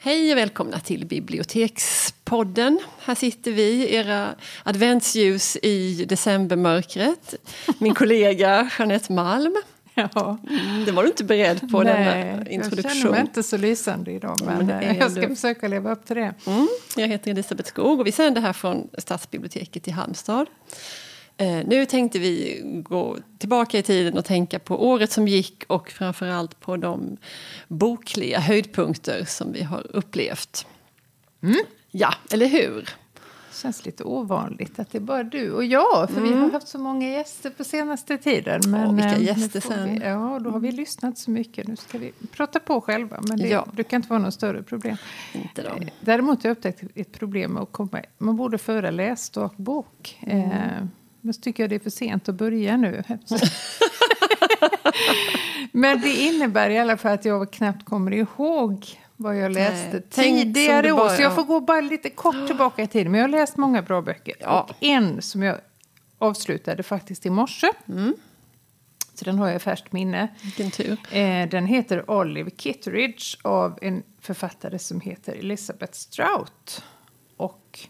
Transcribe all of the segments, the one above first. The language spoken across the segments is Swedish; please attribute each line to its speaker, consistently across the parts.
Speaker 1: Hej och välkomna till Bibliotekspodden. Här sitter vi, era adventsljus i decembermörkret. Min kollega Jeanette Malm.
Speaker 2: Ja.
Speaker 1: Det var du inte beredd på,
Speaker 2: Nej,
Speaker 1: denna introduktion.
Speaker 2: Jag känner mig inte så lysande idag, men,
Speaker 1: men
Speaker 2: eh, jag ska du. försöka leva upp till det.
Speaker 1: Mm, jag heter Elisabeth Skog och vi sänder här från Stadsbiblioteket i Halmstad. Eh, nu tänkte vi gå tillbaka i tiden och tänka på året som gick och framförallt på de bokliga höjdpunkter som vi har upplevt.
Speaker 2: Mm.
Speaker 1: Ja, eller hur?
Speaker 2: Det känns lite ovanligt att det är bara du och jag, för mm. vi har haft så många gäster på senaste tiden.
Speaker 1: Men, Åh, vilka gäster sen.
Speaker 2: Vi, ja, då har vi lyssnat så mycket. Nu ska vi prata på själva, men det ja. brukar inte vara något större problem.
Speaker 1: Inte då. Eh,
Speaker 2: däremot har jag upptäckt ett problem med att komma... Man borde föra läsdagbok. Mm. Eh, men så tycker jag det är för sent att börja nu. Men det innebär i alla fall att jag knappt kommer ihåg vad jag läste Nej, tidigare år. Så jag får gå bara lite kort tillbaka i tiden. Men jag har läst många bra böcker. Ja. Och en som jag avslutade faktiskt i morse. Mm. Så den har jag i färskt minne.
Speaker 1: Vilken tur.
Speaker 2: Eh, den heter Olive Kitteridge av en författare som heter Elizabeth Strout. Och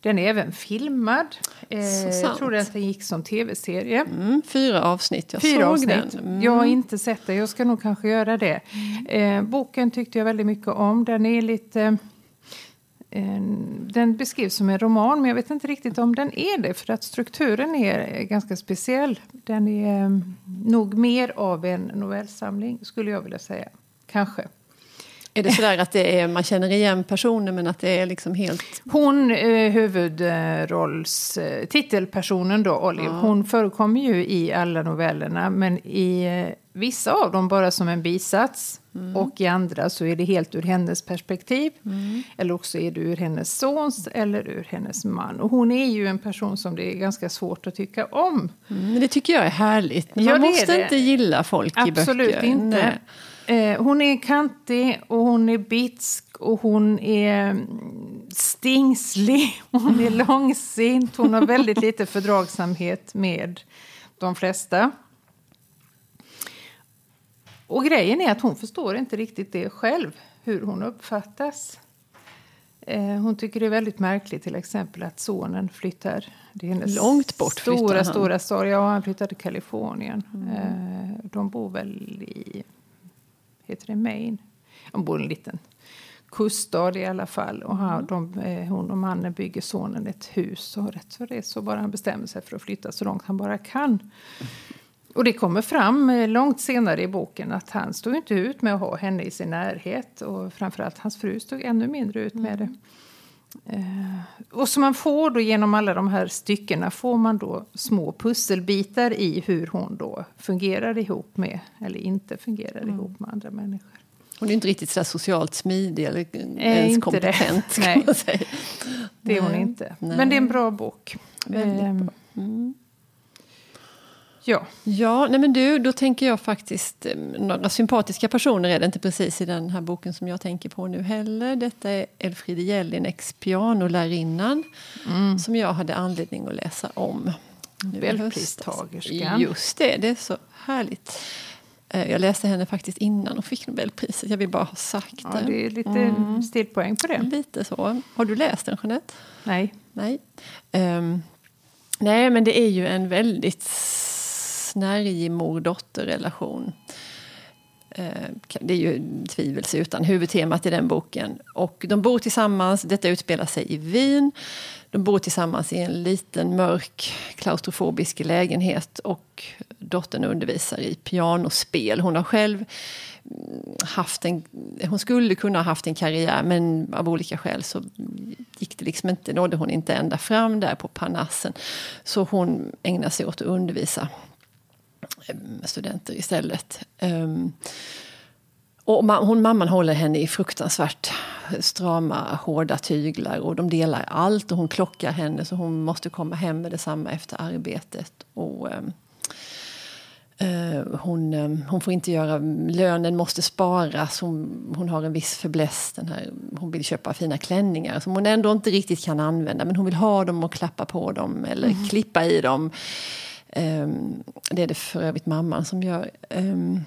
Speaker 2: den är även filmad. Eh, jag tror att den gick som tv-serie.
Speaker 1: Mm, fyra avsnitt. Jag
Speaker 2: fyra
Speaker 1: såg
Speaker 2: avsnitt.
Speaker 1: den. Mm.
Speaker 2: Jag har inte sett det. Jag ska nog kanske göra det. Eh, boken tyckte jag väldigt mycket om. Den är lite... Eh, den beskrivs som en roman, men jag vet inte riktigt om den är det. För att strukturen är ganska speciell. Den är eh, nog mer av en novellsamling, skulle jag vilja säga. Kanske.
Speaker 1: Är det sådär att det är, man känner igen personen men att det är liksom helt...
Speaker 2: Hon, eh, huvudrolls... Titelpersonen då, Olive, ja. hon förekommer ju i alla novellerna men i eh, vissa av dem bara som en bisats. Mm. Och i andra så är det helt ur hennes perspektiv. Mm. Eller också är det ur hennes sons eller ur hennes man. Och hon är ju en person som det är ganska svårt att tycka om.
Speaker 1: Mm, men det tycker jag är härligt. Man ja, måste inte gilla folk
Speaker 2: Absolut
Speaker 1: i böcker.
Speaker 2: Absolut inte. Nej. Eh, hon är kantig och hon är bitsk och hon är mm, stingslig. Hon är långsint. Hon har väldigt lite fördragsamhet med de flesta. Och grejen är att hon förstår inte riktigt det själv, hur hon uppfattas. Eh, hon tycker det är väldigt märkligt till exempel att sonen flyttar.
Speaker 1: Det är hennes Långt bort
Speaker 2: stora, han. stora sorg. Ja, han flyttar till Kalifornien. Mm. Eh, de bor väl i heter det Maine. De bor i en liten kuststad i alla fall. Och här, de, eh, hon och mannen bygger sonen ett hus. Och rätt för det så bara han bestämmer sig för att flytta så långt han bara kan. Och det kommer fram eh, långt senare i boken att han stod inte ut med att ha henne i sin närhet. Och framförallt hans fru stod ännu mindre ut med det. Uh, och så man får då genom alla de här styckena får man då små pusselbitar i hur hon då fungerar ihop med, eller inte fungerar mm. ihop med andra människor.
Speaker 1: Hon är inte riktigt så socialt smidig eller eh, ens inte kompetent.
Speaker 2: Det. Nej. det är hon inte. Nej. Men det är en bra bok. Väldigt ehm, bra. Mm.
Speaker 1: Ja. Ja, nej men du, då tänker jag faktiskt... Eh, några sympatiska personer är det inte precis i den här boken som jag tänker på nu heller. Detta är Elfriede Jelinek, pianolärarinnan, mm. som jag hade anledning att läsa om.
Speaker 2: Nobelpristagerskan.
Speaker 1: Just det, det är så härligt. Eh, jag läste henne faktiskt innan och fick Nobelpriset. Jag vill bara ha sagt
Speaker 2: ja, det. det är lite mm. stilpoäng på det.
Speaker 1: Lite så. Har du läst den, Jeanette?
Speaker 2: Nej.
Speaker 1: Nej. Um, nej, men det är ju en väldigt snärjig mor-dotter-relation. Eh, det är ju tvivelsutan huvudtemat i den boken. Och de bor tillsammans, detta utspelar sig i Wien. De bor tillsammans i en liten mörk klaustrofobisk lägenhet och dottern undervisar i pianospel. Hon har själv mm, haft en, hon skulle kunna ha haft en karriär men av olika skäl så gick det liksom inte, nådde hon inte ända fram där på Parnassen. Så hon ägnar sig åt att undervisa studenter istället. Um, och hon, mamman håller henne i fruktansvärt strama, hårda tyglar och de delar allt och hon klockar henne så hon måste komma hem med detsamma efter arbetet. Och, um, uh, hon, um, hon får inte göra, lönen måste sparas, hon, hon har en viss fäbless. Den här, hon vill köpa fina klänningar som hon ändå inte riktigt kan använda men hon vill ha dem och klappa på dem eller mm. klippa i dem. Um, det är det för övrigt mamman som gör. Um,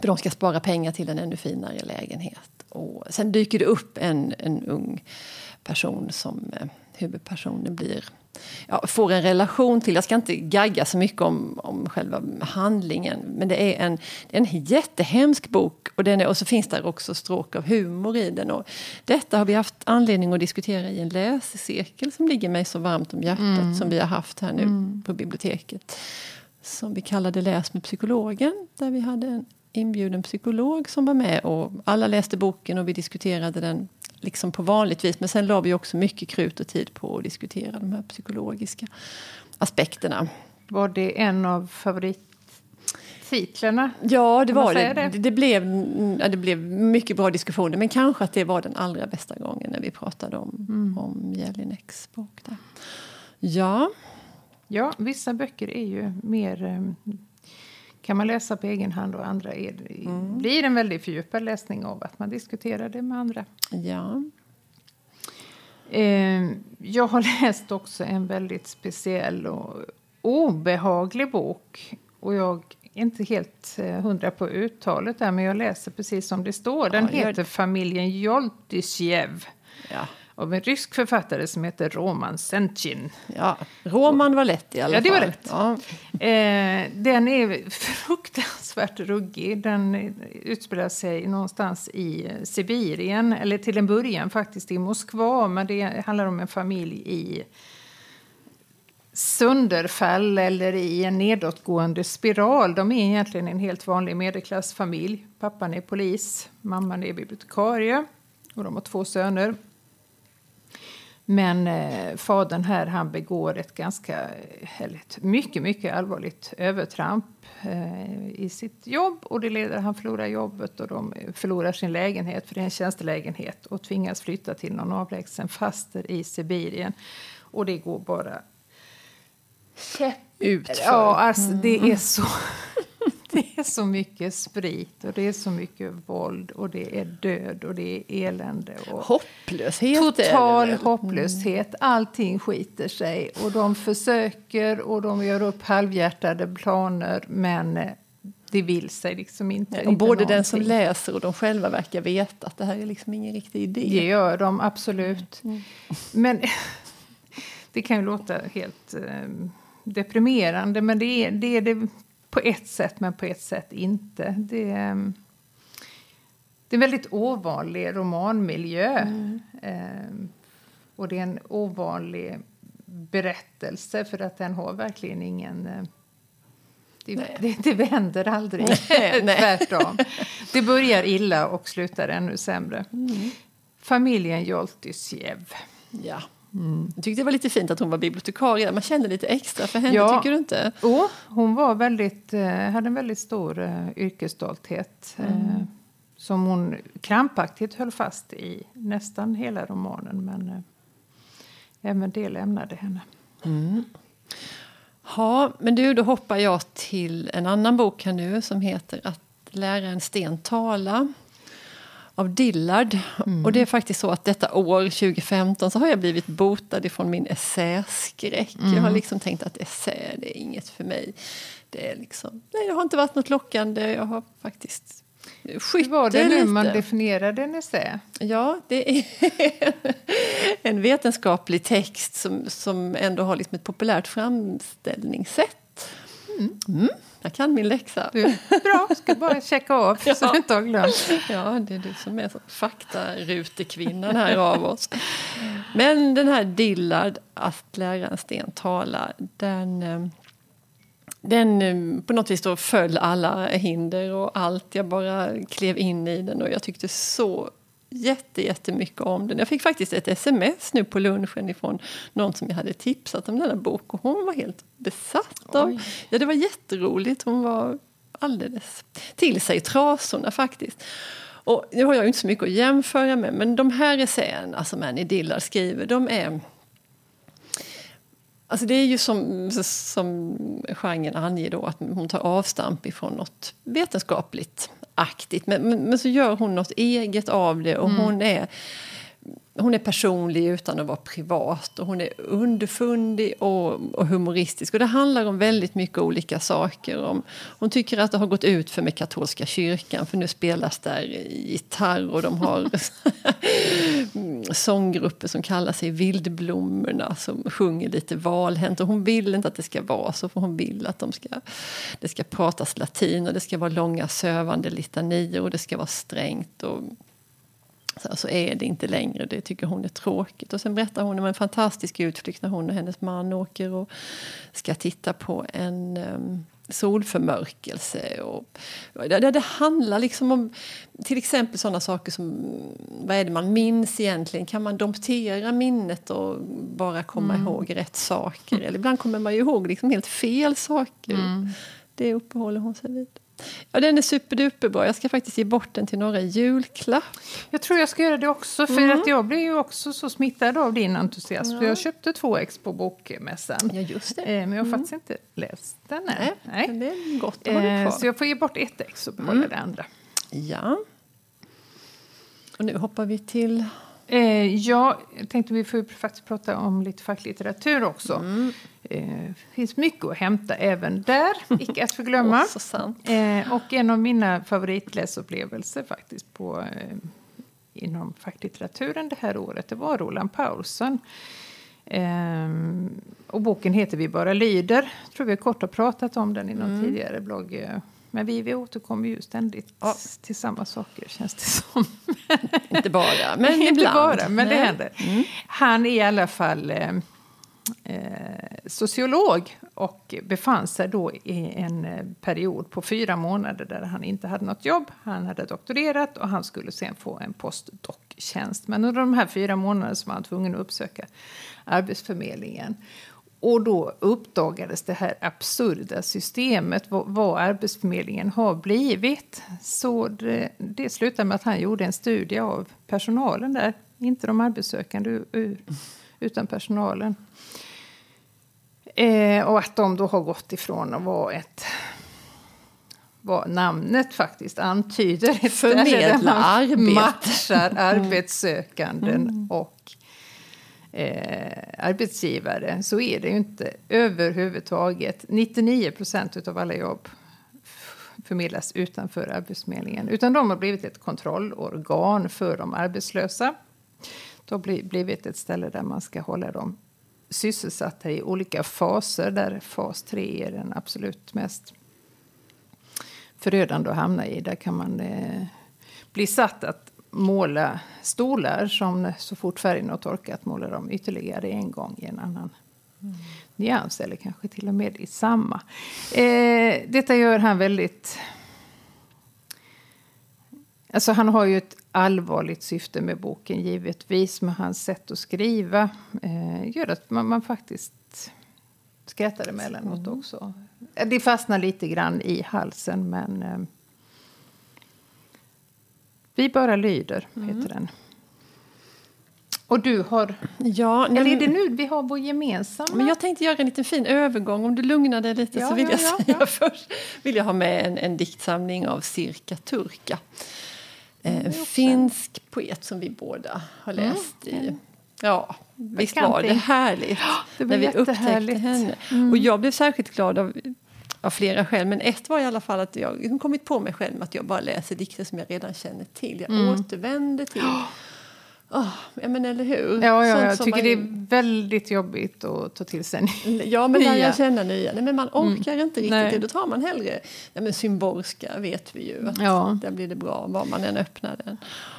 Speaker 1: för de ska spara pengar till en ännu finare lägenhet. Och sen dyker det upp en, en ung person som eh, huvudpersonen blir ja, får en relation till. Jag ska inte gagga så mycket om, om själva handlingen. Men det är en, det är en jättehemsk bok. Och, den är, och så finns där också stråk av humor i den. Och detta har vi haft anledning att diskutera i en läsecirkel som ligger mig så varmt om hjärtat. Mm. Som vi har haft här nu mm. på biblioteket. Som vi kallade Läs med psykologen. Där vi hade en inbjuden psykolog som var med. och Alla läste boken och vi diskuterade den liksom på vanligt vis. Men sen la vi också mycket krut och tid på att diskutera de här psykologiska aspekterna.
Speaker 2: Var det en av favorittitlarna?
Speaker 1: Ja, det var det. Det? det. blev, ja, det blev mycket bra diskussioner. Men kanske att det var den allra bästa gången när vi pratade om, mm. om Jelineks bok. Där. Ja.
Speaker 2: Ja, vissa böcker är ju mer eh, kan man läsa på egen hand och andra är, mm. blir en väldigt fördjupad läsning av att man diskuterar det med andra.
Speaker 1: Ja.
Speaker 2: Eh, jag har läst också en väldigt speciell och obehaglig bok. Och jag är inte helt eh, hundra på uttalet där, men jag läser precis som det står. Den ja, heter Familjen Joltysjev. Ja av en rysk författare som heter Roman Sentjin.
Speaker 1: Ja, Roman var lätt i alla
Speaker 2: ja,
Speaker 1: fall.
Speaker 2: Det var lätt. Ja. Eh, den är fruktansvärt ruggig. Den utspelar sig någonstans i Sibirien, eller till en början faktiskt i Moskva. Men det handlar om en familj i sönderfall eller i en nedåtgående spiral. De är egentligen en helt vanlig medelklassfamilj. Pappan är polis, mamman är bibliotekarie och de har två söner. Men eh, fadern här han begår ett ganska, eller ett mycket, mycket allvarligt övertramp eh, i sitt jobb. Och det leder, han förlorar jobbet och de förlorar sin lägenhet, för det är en tjänstelägenhet och tvingas flytta till någon avlägsen faster i Sibirien. Och det går bara
Speaker 1: käpp utför.
Speaker 2: Ja, alltså, det är så det är så mycket sprit och det är så mycket våld och det är död och det är elände. Och
Speaker 1: hopplöshet.
Speaker 2: Total hopplöshet. Allting skiter sig och de försöker och de gör upp halvhjärtade planer men eh, det vill sig liksom inte.
Speaker 1: och både någonting. den som läser och de själva verkar veta att det här är liksom ingen riktig idé.
Speaker 2: Det gör de absolut. Mm. Men det kan ju låta helt eh, deprimerande men det är, det är det på ett sätt, men på ett sätt inte. Det är, mm, det är en väldigt ovanlig romanmiljö. Mm. Eh, och det är en ovanlig berättelse, för att den har verkligen ingen... Eh, det, det, det, vänder aldrig, tvärtom. Det börjar illa och slutar ännu sämre. Mm. Familjen Joltysjev.
Speaker 1: Ja. Mm. Jag tyckte det var lite fint att hon var bibliotekarie. Man kände lite extra för henne, ja. tycker du inte?
Speaker 2: Oh, hon var väldigt, eh, hade en väldigt stor uh, yrkesstolthet. Mm. Uh, som hon krampaktigt höll fast i nästan hela romanen. Men uh, även det lämnade henne.
Speaker 1: Mm. Ja, men du, då hoppar jag till en annan bok här nu som heter Att lära en sten tala av Dillard. Mm. Och det är faktiskt så att detta år, 2015, så har jag blivit botad ifrån min essäskräck. Mm. Jag har liksom tänkt att essä, det är inget för mig. Det, är liksom, nej, det har inte varit något lockande. Jag har faktiskt
Speaker 2: Hur var det nu man definierade en essä?
Speaker 1: Ja, det är en vetenskaplig text som, som ändå har liksom ett populärt framställningssätt. Mm. Jag kan min läxa.
Speaker 2: Du, bra, ska bara checka av ja. så du inte har glömt.
Speaker 1: Ja, det är du som är faktarutekvinnan här av oss. Men den här Dillard, att lära en sten tala, den, eh, den eh, på något vis då föll alla hinder och allt. Jag bara klev in i den och jag tyckte så jätte, jättemycket om den. Jag fick faktiskt ett sms nu på lunchen ifrån någon som jag hade tipsat om denna bok och hon var helt besatt av... Ja, det var jätteroligt. Hon var alldeles till sig trasorna faktiskt. Och nu har jag inte så mycket att jämföra med men de här essäerna som Annie Dillard skriver de är Alltså det är ju som, som genren anger då, att hon tar avstamp ifrån något vetenskapligt aktigt. Men, men, men, så gör hon något eget av det och mm. hon är hon är personlig utan att vara privat och hon är underfundig och, och, humoristisk. Och det handlar om väldigt mycket olika saker. Om, hon tycker att det har gått ut för med katolska kyrkan för nu spelas där gitarr och de har sånggrupper som kallar sig Vildblommorna som sjunger lite valhänt. Och hon vill inte att det ska vara så för hon vill att de ska, det ska pratas latin och det ska vara långa sövande litanior och det ska vara strängt. Och, så, så är det inte längre. Det tycker hon är tråkigt. Och sen berättar hon om en fantastisk utflykt när hon och hennes man åker och ska titta på en um, solförmörkelse. Och, det, det, handlar liksom om till exempel sådana saker som vad är det man minns egentligen? Kan man domptera minnet och bara komma mm. ihåg rätt saker? Eller ibland kommer man ju ihåg liksom helt fel saker. Mm. Det uppehåller hon sig vid. Ja, den är superduperbra. Jag ska faktiskt ge bort den till några i julklapp.
Speaker 2: Jag tror jag ska göra det också, för mm. att jag blev ju också så smittad av din entusiasm. Ja. jag köpte två ex på bokmässan.
Speaker 1: Ja, just det.
Speaker 2: Eh, men jag har mm. faktiskt inte läst den
Speaker 1: Nej, Nej. Men det är gott att ha
Speaker 2: kvar. Så jag får ge bort ett ex och behålla mm. det andra.
Speaker 1: Ja. Och nu hoppar vi till...
Speaker 2: Eh, ja, jag tänkte vi får faktiskt prata om lite facklitteratur också. Mm. Det eh, finns mycket att hämta även där, icke att förglömma.
Speaker 1: eh,
Speaker 2: och en av mina favoritläsupplevelser faktiskt på, eh, inom facklitteraturen det här året det var Roland Paulsen. Och boken heter Vi bara lyder. Jag tror vi kort har pratat om den i någon mm. tidigare blogg. Men vi, vi återkommer ju ständigt ja. till samma saker, känns det som.
Speaker 1: Inte bara, men
Speaker 2: Inte
Speaker 1: ibland.
Speaker 2: bara, men Nej. det händer. Mm. Han är i alla fall eh, eh, sociolog och befann sig då i en eh, period på fyra månader där han inte hade något jobb. Han hade doktorerat och han skulle sen få en postdoc-tjänst. Men under de här fyra månaderna så var han tvungen att uppsöka Arbetsförmedlingen. Och då uppdagades det här absurda systemet, vad, vad Arbetsförmedlingen har blivit. Så det, det slutade med att han gjorde en studie av personalen där, inte de arbetssökande utan personalen. Eh, och att de då har gått ifrån att vara ett vad namnet faktiskt antyder. Ett
Speaker 1: Förmedla arbete.
Speaker 2: matchar arbetssökanden mm. och eh, arbetsgivare. Så är det ju inte överhuvudtaget. 99 procent av alla jobb förmedlas utanför Arbetsförmedlingen. Utan de har blivit ett kontrollorgan för de arbetslösa. Det har blivit ett ställe där man ska hålla dem sysselsatta i olika faser där fas 3 är den absolut mest förödande att hamna i. Där kan man eh, bli satt att måla stolar som så fort färgen har torkat målar de ytterligare en gång i en annan mm. nyans eller kanske till och med i samma. Eh, detta gör han väldigt... Alltså han har ju ett allvarligt syfte med boken givetvis. Men hans sätt att skriva eh, gör att man, man faktiskt skrattar emellanåt mm. också. Det fastnar lite grann i halsen men eh, Vi bara lyder, mm. heter den. Och du har...
Speaker 1: Ja,
Speaker 2: eller är det nu vi har vår gemensamma?
Speaker 1: Men jag tänkte göra en liten fin övergång. Om du lugnar dig lite ja, så vill ja, jag säga ja. först vill jag ha med en, en diktsamling av Cirka Turka. En finsk poet som vi båda har läst mm. i. Ja, visst var det härligt
Speaker 2: det när vi upptäckte
Speaker 1: henne. Mm. Och jag blev särskilt glad av, av flera skäl. Men ett var i alla fall att jag kommit på mig själv med att jag bara läser dikter som jag redan känner till. Jag mm. återvänder till Oh, ja, men eller hur?
Speaker 2: Ja, ja jag tycker man... det är väldigt jobbigt att ta till sig
Speaker 1: Ja, men när jag känner nya. Nej, men man mm. orkar mm. inte riktigt Nej. det. Då tar man hellre... Nej, men Symborska vet vi ju. Att ja. Där blir det bra var man än öppnar den.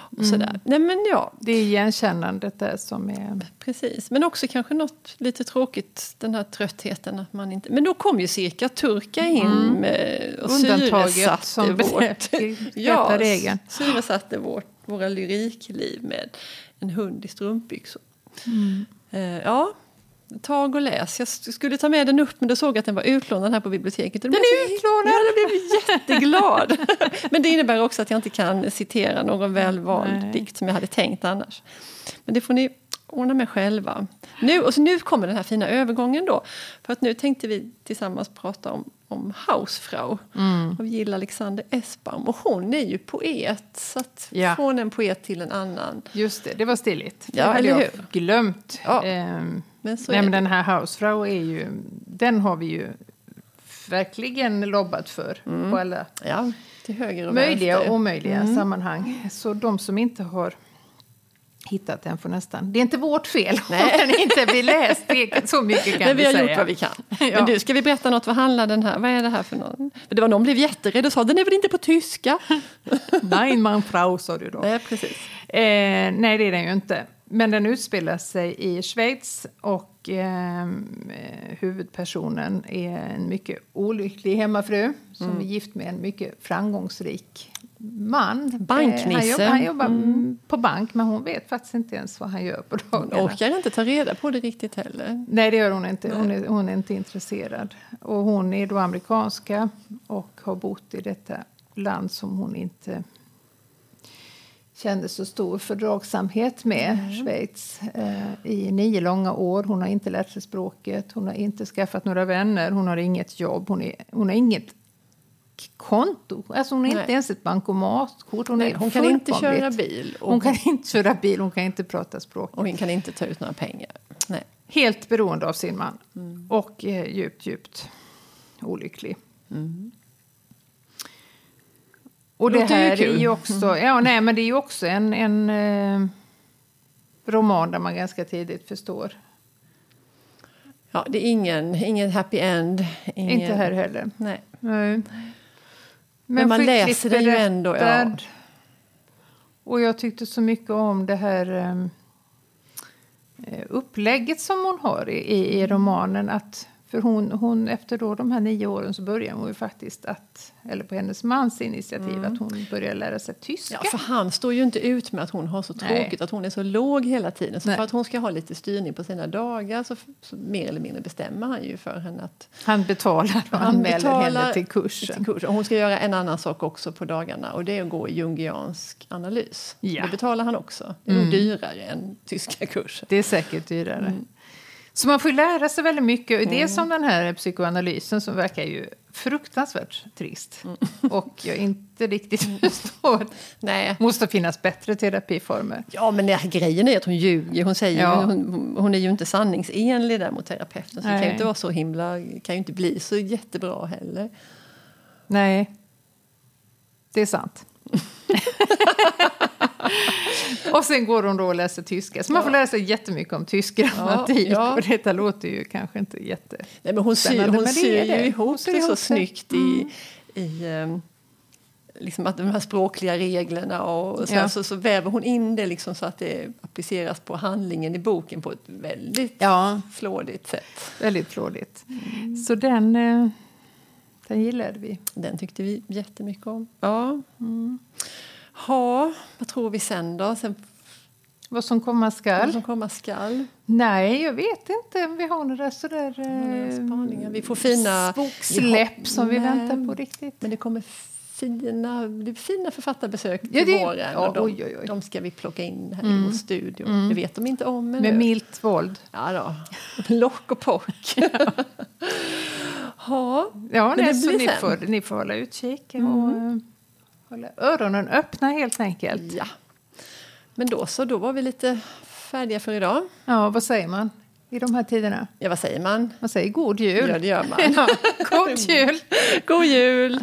Speaker 1: Och mm. sådär. Nej, men ja.
Speaker 2: Det är igenkännandet där som är...
Speaker 1: Precis, men också kanske något lite tråkigt, den här tröttheten. Att man inte... Men då kom ju cirka Turka in mm. med, och syresatte som vårt... ja, syresatte vårt våra lyrikliv med en hund i strumpbyxor. Mm. Uh, ja, tag och läs. Jag skulle ta med den upp men då såg jag att den var utlånad här på biblioteket.
Speaker 2: Den är utlånad!
Speaker 1: Ja, jag blev jätteglad. men det innebär också att jag inte kan citera någon välvald Nej. dikt som jag hade tänkt annars. Men det får ni ordna med själva. Nu, och så nu kommer den här fina övergången då. För att nu tänkte vi tillsammans prata om, om Hausfrau
Speaker 2: Mm.
Speaker 1: av Jill Alexander Esbaum. Och hon är ju poet, så
Speaker 2: Ja.
Speaker 1: från en poet till en annan.
Speaker 2: Just det, det var stiligt. Det
Speaker 1: Ja,
Speaker 2: hade jag
Speaker 1: hur?
Speaker 2: glömt.
Speaker 1: Ja,
Speaker 2: Ehm,
Speaker 1: Men så
Speaker 2: nej, men den här Hausfrau är ju, den har vi ju verkligen lobbat för
Speaker 1: Mm.
Speaker 2: på alla
Speaker 1: Ja, till höger och
Speaker 2: möjliga och omöjliga
Speaker 1: Mm.
Speaker 2: sammanhang. Så de som inte har hittat den får nästan... Det är inte vårt fel
Speaker 1: Nej.
Speaker 2: om den inte blir läst. Det, så mycket kan
Speaker 1: Men vi har
Speaker 2: säga.
Speaker 1: gjort vad vi kan.
Speaker 2: Ja.
Speaker 1: Men du, ska vi berätta något? Vad handlar den här? Vad är det här för någon? För det var någon blev jätterädd och sa den är väl inte på tyska?
Speaker 2: Nej, man Frau sa du då.
Speaker 1: Nej, precis.
Speaker 2: Eh, nej, det är den ju inte. Men den utspelar sig i Schweiz och eh, huvudpersonen är en mycket olycklig hemmafru som
Speaker 1: Mm.
Speaker 2: är gift med en mycket framgångsrik man.
Speaker 1: Banknisse.
Speaker 2: Eh, han jobbar, han jobbar
Speaker 1: Mm.
Speaker 2: på bank, men hon vet faktiskt inte ens vad han gör på
Speaker 1: Hon
Speaker 2: dagarna.
Speaker 1: orkar inte ta reda på det riktigt heller.
Speaker 2: Nej, det gör hon inte. Hon är, hon är inte intresserad. Och hon är då amerikanska och har bott i detta land som hon inte kände så stor fördragsamhet med, Schweiz, eh, i nio långa år. Hon har inte lärt sig språket, hon har inte skaffat några vänner, hon har inget jobb, hon, är, hon har inget konto. Alltså hon har inte ens ett bankomatkort. Hon,
Speaker 1: Nej,
Speaker 2: är
Speaker 1: hon kan inte köra bil och
Speaker 2: Hon kan inte köra bil, hon kan inte prata språk.
Speaker 1: och hon kan inte ta ut några pengar. Nej.
Speaker 2: Helt beroende av sin man.
Speaker 1: Mm.
Speaker 2: Och eh, djupt, djupt olycklig. Och det
Speaker 1: ju
Speaker 2: här är
Speaker 1: kul. Mm.
Speaker 2: ju också, ja, nej, men det är ju också en, en eh, roman där man ganska tidigt förstår.
Speaker 1: Ja, det är ingen, ingen happy end. Ingen,
Speaker 2: Inte här heller.
Speaker 1: Nej.
Speaker 2: Nej.
Speaker 1: Men man läser den ju ändå, ja.
Speaker 2: Och jag tyckte så mycket om det här ehm, eh, upplägget som hon har i, i romanen. Att, för hon, hon, efter då de här nio åren så börjar hon ju faktiskt att, eller på hennes mans initiativ, att hon börjar lära sig tyska.
Speaker 1: Mm. Ja, för han står ju inte ut med att hon har så
Speaker 2: Nej.
Speaker 1: tråkigt, att hon är så låg hela tiden. Så
Speaker 2: Nej.
Speaker 1: för att hon ska ha lite styrning på sina dagar så, så mer eller mindre bestämmer han ju för henne att
Speaker 2: Han betalar och
Speaker 1: Han
Speaker 2: anmäler
Speaker 1: betalar
Speaker 2: henne till kursen.
Speaker 1: till kurs. Och hon ska göra en annan sak också på dagarna och det är att gå i jungiansk analys.
Speaker 2: Ja.
Speaker 1: Det betalar han också. Det är nog dyrare än tyska kursen.
Speaker 2: Det är säkert dyrare. Så man får lära sig väldigt mycket. Det är som den här psykoanalysen som verkar ju fruktansvärt trist. Och jag inte riktigt förstår.
Speaker 1: Nej.
Speaker 2: måste finnas bättre terapiformer.
Speaker 1: Ja, men det, grejen är att hon ljuger. Hon, säger,
Speaker 2: Ja.
Speaker 1: hon, hon är ju inte sanningsenlig där mot terapeuten. Så det kan
Speaker 2: Nej.
Speaker 1: ju inte vara så himla, kan ju inte bli så jättebra heller.
Speaker 2: Nej, det är sant. och sen går hon då och läser tyska. Så man får lära sig jättemycket om tysk grammatik.
Speaker 1: Ja, ja.
Speaker 2: Och detta låter ju kanske inte jätte...
Speaker 1: Nej, men hon syr, hon syr ju.
Speaker 2: Hon
Speaker 1: ihop
Speaker 2: syr
Speaker 1: det så
Speaker 2: ihop
Speaker 1: snyggt i, i ehm, liksom att de här språkliga reglerna och sen
Speaker 2: Ja.
Speaker 1: så, så väver hon in det liksom så att det appliceras på handlingen i boken på ett väldigt
Speaker 2: Ja,
Speaker 1: flådigt sätt.
Speaker 2: väldigt flådigt. Så den, eh, den gillade vi.
Speaker 1: Den tyckte vi jättemycket om. Ja. Ha, vad tror vi sen då? Sen
Speaker 2: Vad som komma
Speaker 1: vad
Speaker 2: skall?
Speaker 1: som komma skall?
Speaker 2: Nej, jag vet inte. Vi har några sådär...
Speaker 1: Några
Speaker 2: Eh.
Speaker 1: Vi får fina...
Speaker 2: boksläpp
Speaker 1: har-
Speaker 2: som vi
Speaker 1: Nej,
Speaker 2: väntar på riktigt.
Speaker 1: Men det kommer fina, det fina författarbesök till
Speaker 2: Ja, det-
Speaker 1: våren.
Speaker 2: ja,
Speaker 1: och de,
Speaker 2: oj, oj, oj.
Speaker 1: de ska vi plocka in här i vår studio. Det vet de inte om ännu.
Speaker 2: Med milt våld.
Speaker 1: Ja då. Lock och pock. ja,
Speaker 2: Ja,
Speaker 1: Men det
Speaker 2: så
Speaker 1: blir
Speaker 2: ni
Speaker 1: sen.
Speaker 2: får, ni får hålla utkik och eh, hålla öronen öppna helt enkelt.
Speaker 1: ja. Men då så, då var vi lite färdiga för idag.
Speaker 2: Ja, vad säger man i de här tiderna?
Speaker 1: Ja, vad säger man?
Speaker 2: Man säger god jul.
Speaker 1: Ja, det gör man.
Speaker 2: Ja, god jul!
Speaker 1: God jul!